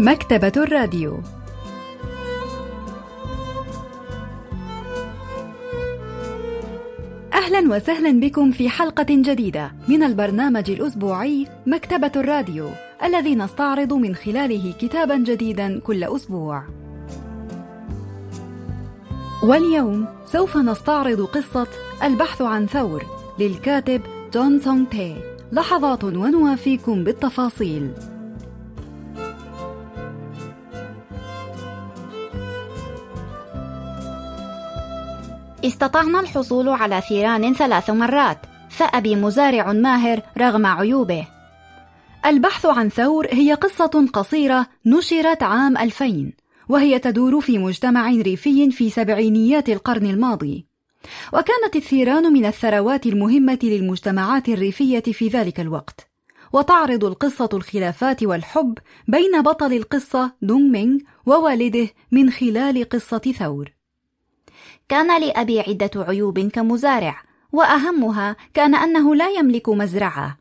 مكتبة الراديو أهلا وسهلا بكم في حلقة جديدة من البرنامج الأسبوعي مكتبة الراديو الذي نستعرض من خلاله كتابا جديدا كل أسبوع. واليوم سوف نستعرض قصة البحث عن ثور للكاتب جون سونغ تي لحظات ونوافيكم بالتفاصيل. استطعنا الحصول على ثيران ثلاث مرات فأبي مزارع ماهر رغم عيوبه. البحث عن ثور هي قصة قصيرة نشرت عام 2000 وهي تدور في مجتمع ريفي في سبعينيات القرن الماضي. وكانت الثيران من الثروات المهمة للمجتمعات الريفية في ذلك الوقت. وتعرض القصة الخلافات والحب بين بطل القصة دونغ مينغ ووالده من خلال قصة ثور. كان لأبي عدة عيوب كمزارع وأهمها كان أنه لا يملك مزرعة.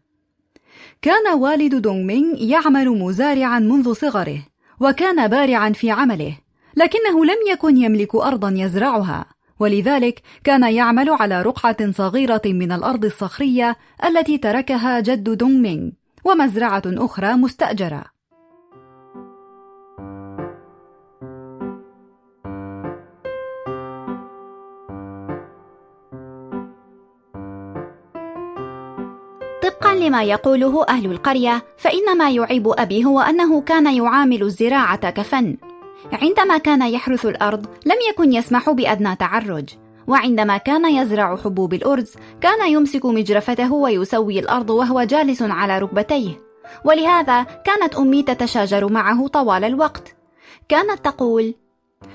كان والد دونغ مينغ يعمل مزارعا منذ صغره وكان بارعا في عمله لكنه لم يكن يملك أرضا يزرعها ولذلك كان يعمل على رقعة صغيرة من الأرض الصخرية التي تركها جد دونغ مينغ ومزرعة أخرى مستأجرة. لما يقوله أهل القرية فإن ما يعيب أبي هو أنه كان يعامل الزراعة كفن. عندما كان يحرث الأرض لم يكن يسمح بأدنى تعرج. وعندما كان يزرع حبوب الأرز كان يمسك مجرفته ويسوي الأرض وهو جالس على ركبتيه. ولهذا كانت أمي تتشاجر معه طوال الوقت. كانت تقول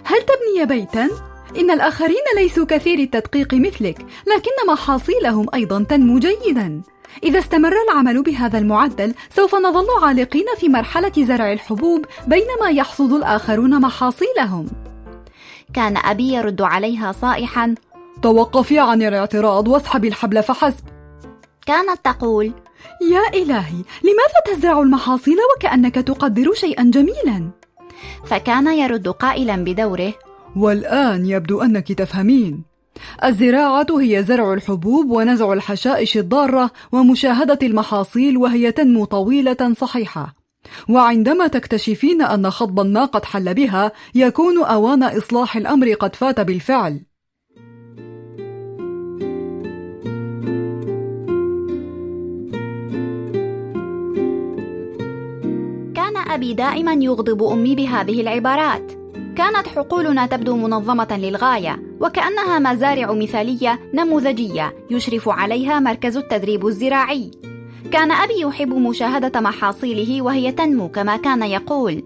هل تبني بيتا؟ إن الآخرين ليسوا كثير التدقيق مثلك لكن محاصيلهم أيضا تنمو جيدا. إذا استمر العمل بهذا المعدل سوف نظل عالقين في مرحلة زرع الحبوب بينما يحصد الآخرون محاصيلهم. كان أبي يرد عليها صائحا: توقفي عن الاعتراض واسحبي الحبل فحسب. كانت تقول: يا إلهي، لماذا تزرع المحاصيل وكأنك تقدر شيئا جميلا؟ فكان يرد قائلا بدوره: والآن يبدو أنك تفهمين. الزراعة هي زرع الحبوب ونزع الحشائش الضارة ومشاهدة المحاصيل وهي تنمو طويلة صحيحة. وعندما تكتشفين أن خضب ما قد حل بها يكون أوان إصلاح الأمر قد فات بالفعل. كان أبي دائما يغضب أمي بهذه العبارات كانت حقولنا تبدو منظمة للغاية وكأنها مزارع مثالية نموذجية يشرف عليها مركز التدريب الزراعي كان أبي يحب مشاهدة محاصيله وهي تنمو كما كان يقول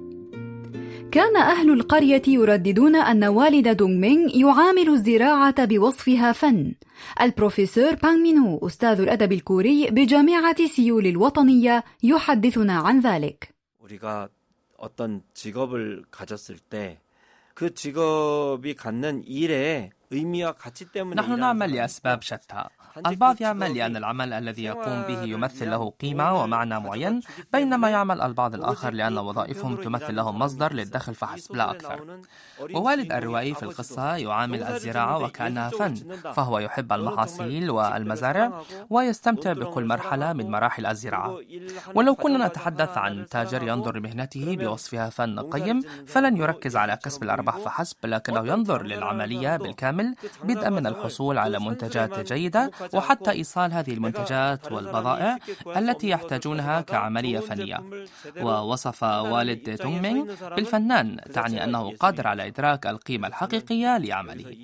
كان أهل القرية يرددون أن والد دونغ مينغ يعامل الزراعة بوصفها فن. البروفيسور بانغ مينو أستاذ الأدب الكوري بجامعة سيول الوطنية يحدثنا عن ذلك. 우리가 어떤 직업을 가졌을 때 그 직업이 갖는 일의 의미와 가치 때문에 나는 말 야스밥 샤타. البعض يعمل لأن العمل الذي يقوم به يمثل له قيمة ومعنى معين بينما يعمل البعض الآخر لأن وظائفهم تمثل لهم مصدر للدخل فحسب لا أكثر ووالد الروائي في القصة يعامل الزراعة وكأنها فن فهو يحب المحاصيل والمزارع ويستمتع بكل مرحلة من مراحل الزراعة. ولو كنا نتحدث عن تاجر ينظر لمهنته بوصفها فن قيم فلن يركز على كسب الأرباح فحسب لكنه ينظر للعملية بالكامل بدءا من الحصول على منتجات جيدة وحتى إيصال هذه المنتجات والبضائع التي يحتاجونها كعملية فنية. ووصف والد تونغ بالفنان تعني أنه قادر على إدراك القيمة الحقيقية لعمله.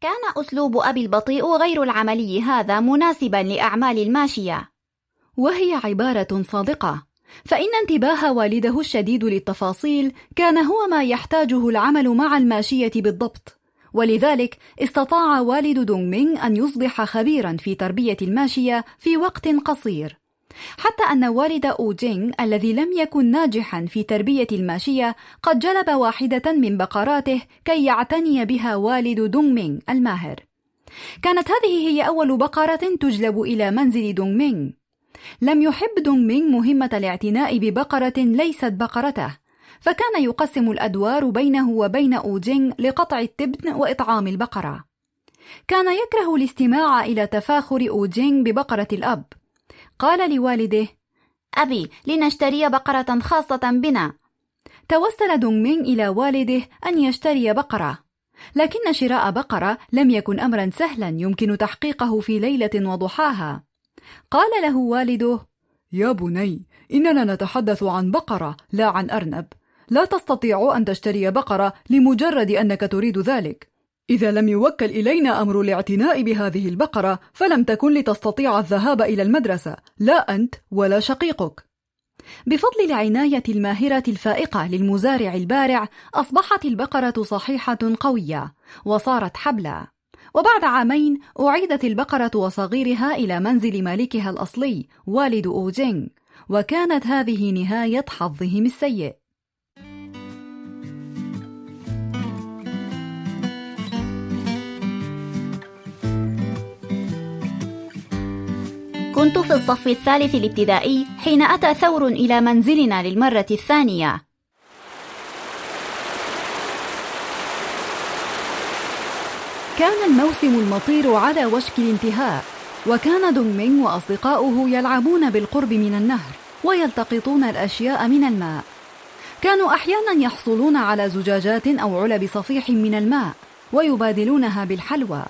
كان أسلوب أبي البطيء غير العملي هذا مناسبا لأعمال الماشية. وهي عبارة صادقة. فإن انتباه والده الشديد للتفاصيل كان هو ما يحتاجه العمل مع الماشية بالضبط. ولذلك استطاع والد دونغ مينغ أن يصبح خبيرا في تربية الماشية في وقت قصير. حتى أن والد أو جينغ الذي لم يكن ناجحا في تربية الماشية قد جلب واحدة من بقراته كي يعتني بها والد دونغ مينغ الماهر. كانت هذه هي أول بقرة تجلب إلى منزل دونغ مينغ. لم يحب دونغ مينغ مهمة الاعتناء ببقرة ليست بقرته. فكان يقسم الأدوار بينه وبين أوجينغ لقطع التبن وإطعام البقرة. كان يكره الاستماع إلى تفاخر أوجينغ ببقرة الأب. قال لوالده أبي لنشتري بقرة خاصة بنا. توسل دونغ مينغ إلى والده أن يشتري بقرة. لكن شراء بقرة لم يكن أمرا سهلا يمكن تحقيقه في ليلة وضحاها. قال له والده يا بني إننا نتحدث عن بقرة لا عن أرنب. لا تستطيع أن تشتري بقرة لمجرد أنك تريد ذلك. إذا لم يوكل إلينا أمر الاعتناء بهذه البقرة فلم تكن لتستطيع الذهاب إلى المدرسة. لا أنت ولا شقيقك. بفضل العناية الماهرة الفائقة للمزارع البارع أصبحت البقرة صحيحة قوية وصارت حبلى. وبعد عامين أعيدت البقرة وصغيرها إلى منزل مالكها الأصلي والد أوجينغ. وكانت هذه نهاية حظهم السيء. كنت في الصف الثالث الابتدائي حين أتى ثور إلى منزلنا للمرة الثانية. كان الموسم المطير على وشك الانتهاء وكان دونغ مينغ وأصدقاؤه يلعبون بالقرب من النهر ويلتقطون الأشياء من الماء. كانوا أحيانا يحصلون على زجاجات أو علب صفيح من الماء ويبادلونها بالحلوى.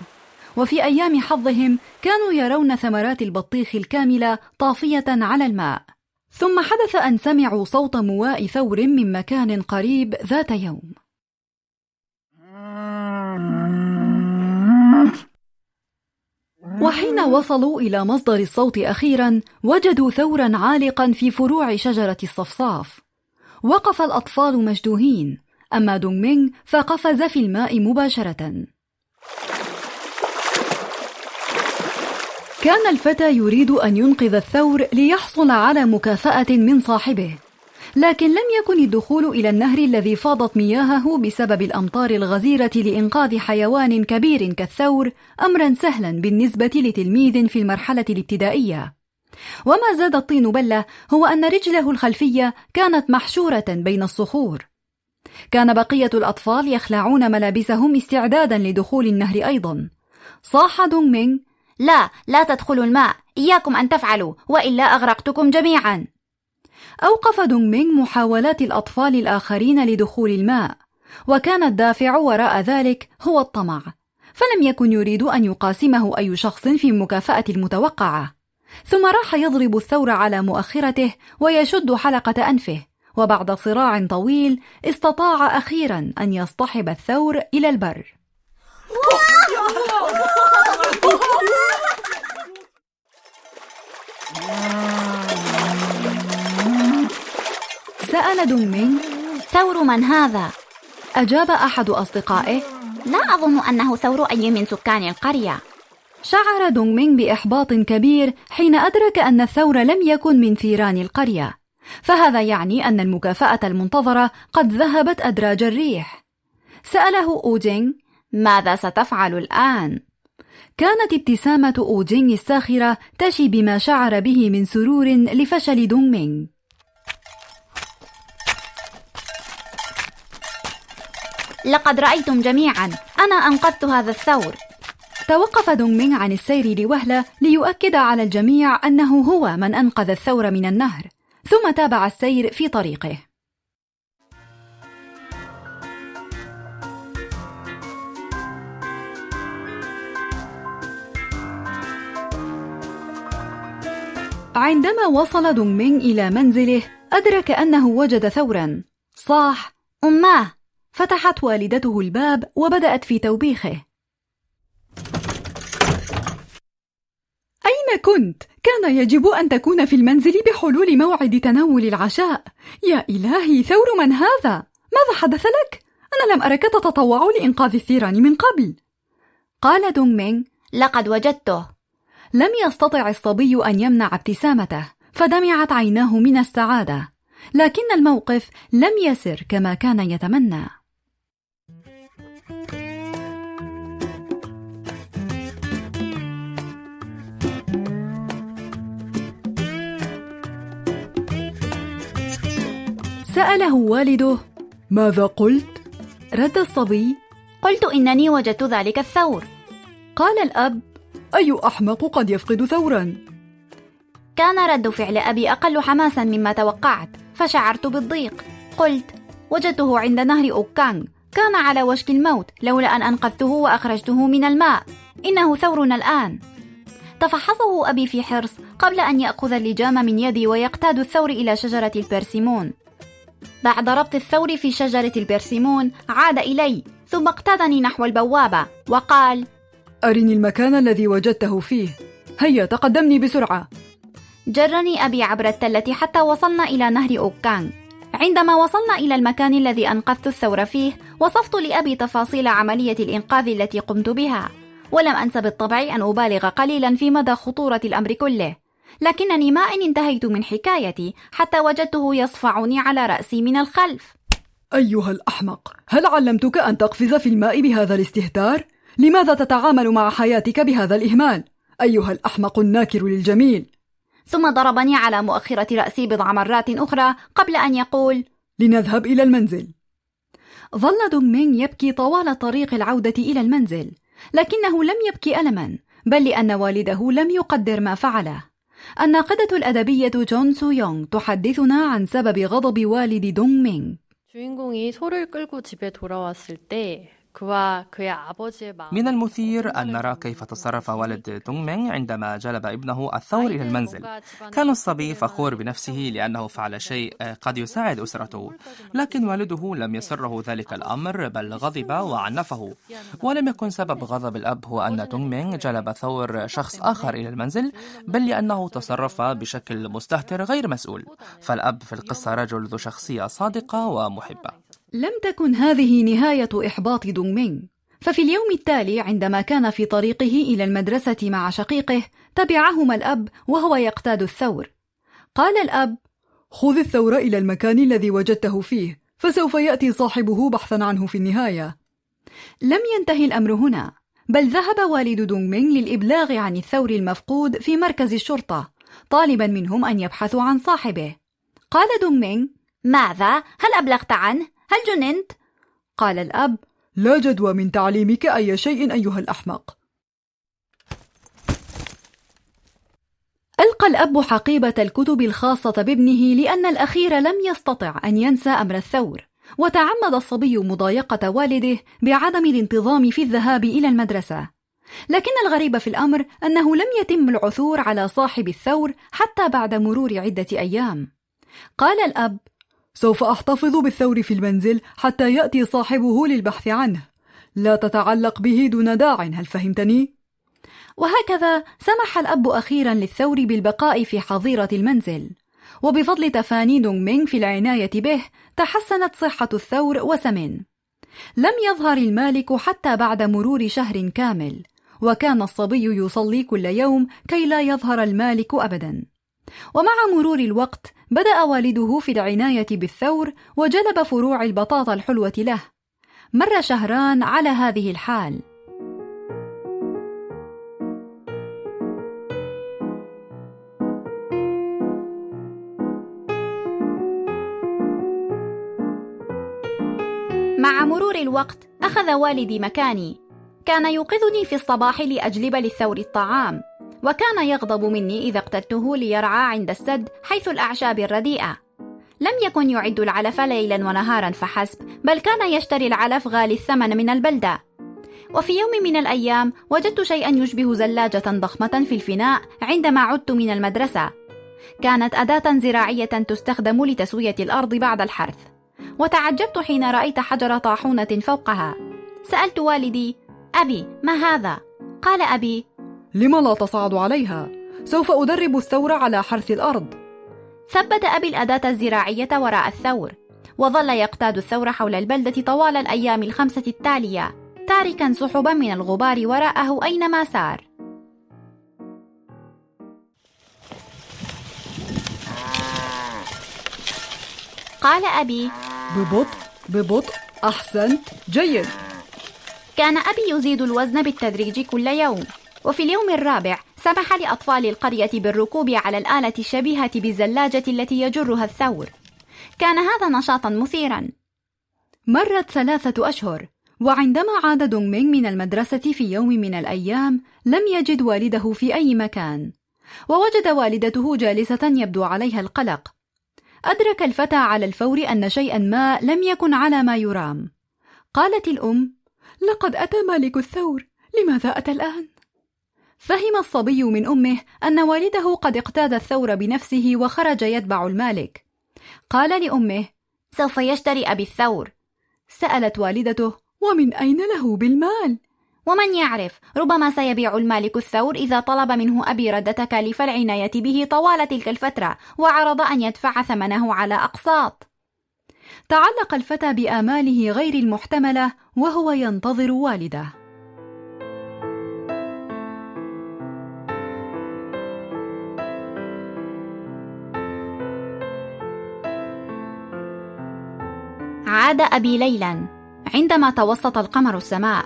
وفي أيام حظهم كانوا يرون ثمرات البطيخ الكاملة طافية على الماء. ثم حدث أن سمعوا صوت مواء ثور من مكان قريب ذات يوم. وحين وصلوا إلى مصدر الصوت أخيرا وجدوا ثورا عالقا في فروع شجرة الصفصاف. وقف الأطفال مشدوهين أما دونغ مينغ فقفز في الماء مباشرة. كان الفتى يريد أن ينقذ الثور ليحصل على مكافأة من صاحبه. لكن لم يكن الدخول إلى النهر الذي فاضت مياهه بسبب الأمطار الغزيرة لإنقاذ حيوان كبير كالثور أمرا سهلا بالنسبة لتلميذ في المرحلة الابتدائية. وما زاد الطين بلة هو أن رجله الخلفية كانت محشورة بين الصخور. كان بقية الأطفال يخلعون ملابسهم استعدادا لدخول النهر أيضا. صاح دونغ مينغ لا لا تدخلوا الماء. إياكم أن تفعلوا وإلا أغرقتكم جميعا. أوقف دونغ مينغ محاولات الأطفال الآخرين لدخول الماء. وكان الدافع وراء ذلك هو الطمع. فلم يكن يريد أن يقاسمه أي شخص في المكافأة المتوقعة. ثم راح يضرب الثور على مؤخرته ويشد حلقة أنفه. وبعد صراع طويل استطاع أخيرا أن يصطحب الثور إلى البر. سأل دونغ مينغ ثور من هذا؟ أجاب أحد أصدقائه. لا أظن أنه ثور أي من سكان القرية. شعر دونغ مينغ بإحباط كبير حين أدرك أن الثور لم يكن من ثيران القرية. فهذا يعني أن المكافأة المنتظرة قد ذهبت أدراج الريح. سأله أوجينغ. ماذا ستفعل الآن؟ كانت ابتسامة أوجينغ الساخرة تشي بما شعر به من سرور لفشل دونغ مينغ لقد رأيتم جميعا. أنا أنقذت هذا الثور. توقف دونغ مينغ عن السير لوهلة ليؤكد على الجميع أنه هو من أنقذ الثور من النهر ثم تابع السير في طريقه. عندما وصل دونغ مينغ إلى منزله أدرك أنه وجد ثورا. صاح. أماه فتحت والدته الباب وبدأت في توبيخه. أين كنت؟ كان يجب أن تكون في المنزل بحلول موعد تناول العشاء. يا إلهي ثور من هذا؟ ماذا حدث لك؟ أنا لم أرك تتطوع لإنقاذ الثيران من قبل. قال دونغ مينغ لقد وجدته. لم يستطع الصبي أن يمنع ابتسامته فدمعت عيناه من السعادة. لكن الموقف لم يسر كما كان يتمنى. سأله والده ماذا قلت؟ رد الصبي قلت إنني وجدت ذلك الثور. قال الأب أي أحمق قد يفقد ثورا؟ كان رد فعل أبي أقل حماسا مما توقعت فشعرت بالضيق. قلت وجدته عند نهر أوكانغ. كان على وشك الموت لولا أن أنقذته وأخرجته من الماء. إنه ثورنا الآن. تفحصه أبي في حرص قبل أن يأخذ اللجام من يدي ويقتاد الثور إلى شجرة البرسيمون. بعد ربط الثور في شجرة البرسيمون عاد إلي ثم اقتادني نحو البوابة وقال أرني المكان الذي وجدته فيه. هيا تقدمني بسرعة. جرني أبي عبر التلة حتى وصلنا إلى نهر أوكانغ. عندما وصلنا إلى المكان الذي أنقذت الثور فيه وصفت لأبي تفاصيل عملية الإنقاذ التي قمت بها. ولم أنس بالطبع أن أبالغ قليلا في مدى خطورة الأمر كله. لكنني ما إن انتهيت من حكايتي حتى وجدته يصفعني على رأسي من الخلف. أيها الأحمق هل علمتك أن تقفز في الماء بهذا الاستهتار؟ لماذا تتعامل مع حياتك بهذا الإهمال؟ أيها الأحمق الناكر للجميل ثم ضربني على مؤخرة رأسي بضع مرات أخرى قبل أن يقول لنذهب إلى المنزل ظل دونغ مينغ يبكي طوال طريق العودة إلى المنزل لكنه لم يبكي ألما بل لأن والده لم يقدر ما فعله الناقدة الأدبية جون سو يونغ تحدثنا عن سبب غضب والد دونغ مينغ 주인공이 소를 끌고 집에 돌아왔을 때 من المثير أن نرى كيف تصرف والد دونغ مينغ عندما جلب ابنه الثور إلى المنزل كان الصبي فخور بنفسه لأنه فعل شيء قد يساعد أسرته لكن والده لم يسره ذلك الأمر بل غضب وعنفه ولم يكن سبب غضب الأب هو أن دونغ مينغ جلب ثور شخص آخر إلى المنزل بل لأنه تصرف بشكل مستهتر غير مسؤول فالأب في القصة رجل ذو شخصية صادقة ومحبة لم تكن هذه نهاية إحباط دونغ مينغ ففي اليوم التالي عندما كان في طريقه إلى المدرسة مع شقيقه تبعهما الأب وهو يقتاد الثور قال الأب خذ الثور إلى المكان الذي وجدته فيه فسوف يأتي صاحبه بحثا عنه في النهاية لم ينتهي الأمر هنا بل ذهب والد دونغ مينغ للإبلاغ عن الثور المفقود في مركز الشرطة طالبا منهم أن يبحثوا عن صاحبه قال دونغ مينغ ماذا؟ هل أبلغت عنه؟ هل جننت؟ قال الأب. لا جدوى من تعليمك أي شيء أيها الأحمق. ألقى الأب حقيبة الكتب الخاصة بابنه لأن الأخير لم يستطع أن ينسى أمر الثور وتعمد الصبي مضايقة والده بعدم الانتظام في الذهاب إلى المدرسة. لكن الغريب في الأمر أنه لم يتم العثور على صاحب الثور حتى بعد مرور عدة أيام. قال الأب سوف أحتفظ بالثور في المنزل حتى يأتي صاحبه للبحث عنه. لا تتعلق به دون داع هل فهمتني؟ وهكذا سمح الأب أخيرا للثور بالبقاء في حظيرة المنزل. وبفضل تفاني دونغ مينغ في العناية به تحسنت صحة الثور وسمن. لم يظهر المالك حتى بعد مرور شهر كامل وكان الصبي يصلي كل يوم كي لا يظهر المالك أبدا. ومع مرور الوقت بدأ والده في العناية بالثور وجلب فروع البطاطا الحلوة له. مر شهران على هذه الحال. مع مرور الوقت أخذ والدي مكاني. كان يوقظني في الصباح لأجلب للثور الطعام. وكان يغضب مني إذا اقتدته ليرعى عند السد حيث الأعشاب الرديئة. لم يكن يعد العلف ليلا ونهارا فحسب بل كان يشتري العلف غالي الثمن من البلدة. وفي يوم من الأيام وجدت شيئا يشبه زلاجة ضخمة في الفناء عندما عدت من المدرسة. كانت أداة زراعية تستخدم لتسوية الأرض بعد الحرث. وتعجبت حين رأيت حجر طاحونة فوقها. سألت والدي أبي ما هذا؟ قال أبي لم لا تصعد عليها؟ سوف أدرب الثور على حرث الأرض. ثبت أبي الأداة الزراعية وراء الثور وظل يقتاد الثور حول البلدة طوال الأيام الخمسة التالية تاركا سحبا من الغبار وراءه أينما سار. قال أبي ببطء ببطء أحسنت جيد. كان أبي يزيد الوزن بالتدريج كل يوم. وفي اليوم الرابع سمح لأطفال القرية بالركوب على الآلة الشبيهة بالزلاجة التي يجرها الثور. كان هذا نشاطا مثيرا. مرت ثلاثة أشهر وعندما عاد دونغ مينغ من المدرسة في يوم من الأيام لم يجد والده في أي مكان. ووجد والدته جالسة يبدو عليها القلق. أدرك الفتى على الفور أن شيئا ما لم يكن على ما يرام. قالت الأم لقد أتى مالك الثور لماذا أتى الآن؟ فهم الصبي من أمه أن والده قد اقتاد الثور بنفسه وخرج يتبع المالك. قال لأمه سوف يشتري أبي الثور. سألت والدته ومن أين له بالمال؟ ومن يعرف ربما سيبيع المالك الثور إذا طلب منه أبي رد تكاليف العناية به طوال تلك الفترة وعرض أن يدفع ثمنه على أقساط. تعلق الفتى بآماله غير المحتملة وهو ينتظر والده. عاد أبي ليلا عندما توسط القمر السماء.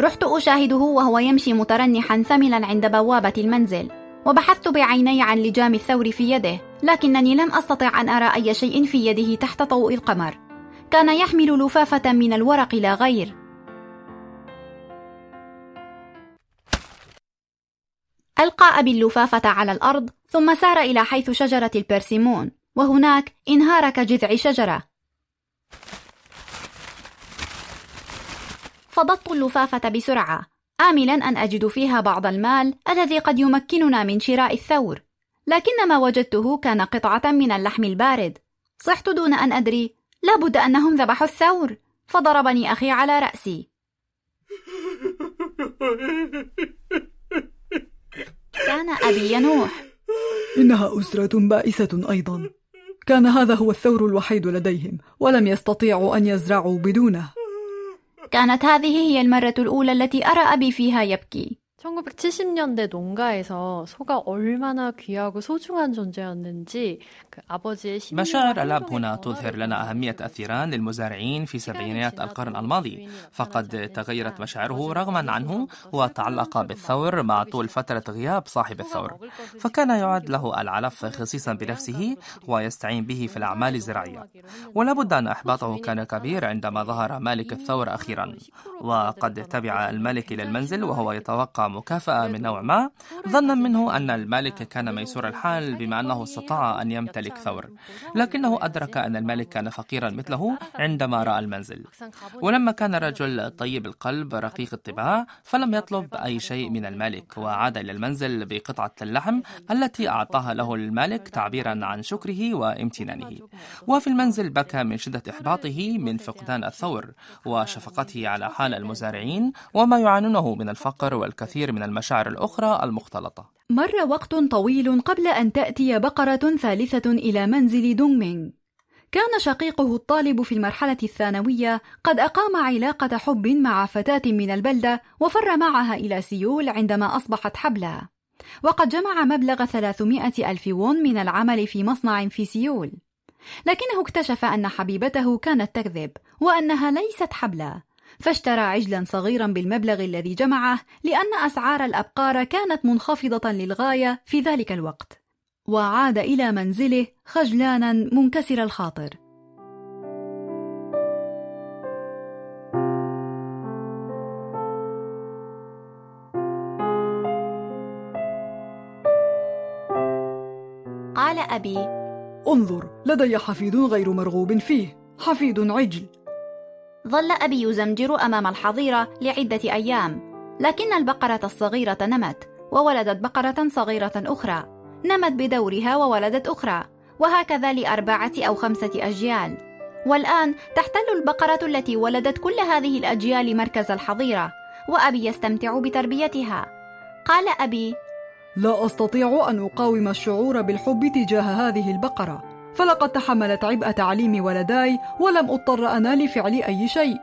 رحت أشاهده وهو يمشي مترنحا ثملا عند بوابة المنزل وبحثت بعيني عن لجام الثور في يده لكنني لم أستطع أن أرى أي شيء في يده تحت ضوء القمر. كان يحمل لفافة من الورق لا غير. ألقى أبي اللفافة على الأرض ثم سار إلى حيث شجرة البرسيمون وهناك انهار كجذع شجرة. فضضت اللفافة بسرعة. آملا أن أجد فيها بعض المال الذي قد يمكننا من شراء الثور. لكن ما وجدته كان قطعة من اللحم البارد. صحت دون أن أدري. لابد أنهم ذبحوا الثور. فضربني أخي على رأسي. كان أبي ينوح. إنها أسرة بائسة أيضا. كان هذا هو الثور الوحيد لديهم ولم يستطيعوا أن يزرعوا بدونه. كانت هذه هي المرة الأولى التي أرى أبي فيها يبكي. 1970년대 농가에서 소가 얼마나 귀하고 소중한 존재였는지 그 아버지의 مشاعر الأب هنا تظهر لنا أهمية الثيران للمزارعين في سبعينيات القرن الماضي فقد تغيرت مشاعره رغما عنه وتعلق بالثور مع طول فترة غياب صاحب الثور فكان يعد له العلف خصيصا بنفسه ويستعين به في الأعمال الزراعية ولا بد أن إحباطه كان كبير عندما ظهر مالك الثور أخيرا وقد تبع الملك إلى المنزل وهو يتوقع مكافأة من نوع ما ظنا منه أن الملك كان ميسور الحال بما أنه استطاع أن يمتلك ثور لكنه أدرك أن الملك كان فقيرا مثله عندما رأى المنزل ولما كان رجل طيب القلب رقيق الطباع فلم يطلب أي شيء من الملك وعاد إلى المنزل بقطعة اللحم التي أعطاها له الملك تعبيرا عن شكره وامتنانه وفي المنزل بكى من شدة إحباطه من فقدان الثور وشفقته على حال المزارعين وما يعانونه من الفقر والكثير الكثير من المشاعر الأخرى المختلطة. مر وقت طويل قبل أن تأتي بقرة ثالثة إلى منزل دونغ مينغ كان شقيقه الطالب في المرحلة الثانوية قد أقام علاقة حب مع فتاة من البلدة وفر معها إلى سيول عندما أصبحت حبلى. وقد جمع مبلغ 300 ألف وون من العمل في مصنع في سيول. لكنه اكتشف أن حبيبته كانت تكذب وأنها ليست حبلى. فاشترى عجلا صغيرا بالمبلغ الذي جمعه لأن أسعار الأبقار كانت منخفضة للغاية في ذلك الوقت. وعاد إلى منزله خجلانا منكسر الخاطر. قال أبي انظر لدي حفيد غير مرغوب فيه. حفيد عجل. ظل أبي يزمجر أمام الحظيرة لعدة أيام لكن البقرة الصغيرة نمت وولدت بقرة صغيرة أخرى. نمت بدورها وولدت أخرى وهكذا لأربعة أو خمسة أجيال. والآن تحتل البقرة التي ولدت كل هذه الأجيال مركز الحظيرة وأبي يستمتع بتربيتها. قال أبي لا أستطيع أن أقاوم الشعور بالحب تجاه هذه البقرة فلقد تحملت عبء تعليم ولداي ولم أضطر أنا لفعل أي شيء.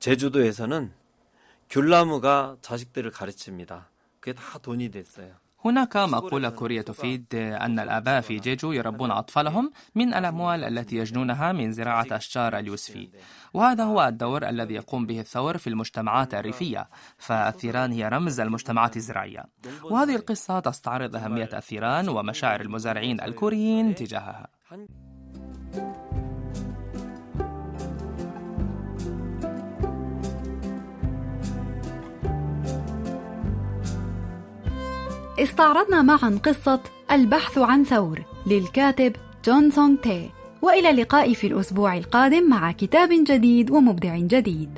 제주도에서는 귤나무가 자식들을 가르칩니다. 그게 다 돈이 됐어요. هناك مقولة كورية تفيد أن الآباء في جيجو يربون أطفالهم من الأموال التي يجنونها من زراعة أشجار اليوسفي. وهذا هو الدور الذي يقوم به الثور في المجتمعات الريفية فالثيران هي رمز المجتمعات الزراعية. وهذه القصة تستعرض أهمية الثيران ومشاعر المزارعين الكوريين تجاهها. استعرضنا معا قصة البحث عن ثور للكاتب جون سونغ تي. وإلى اللقاء في الأسبوع القادم مع كتاب جديد ومبدع جديد.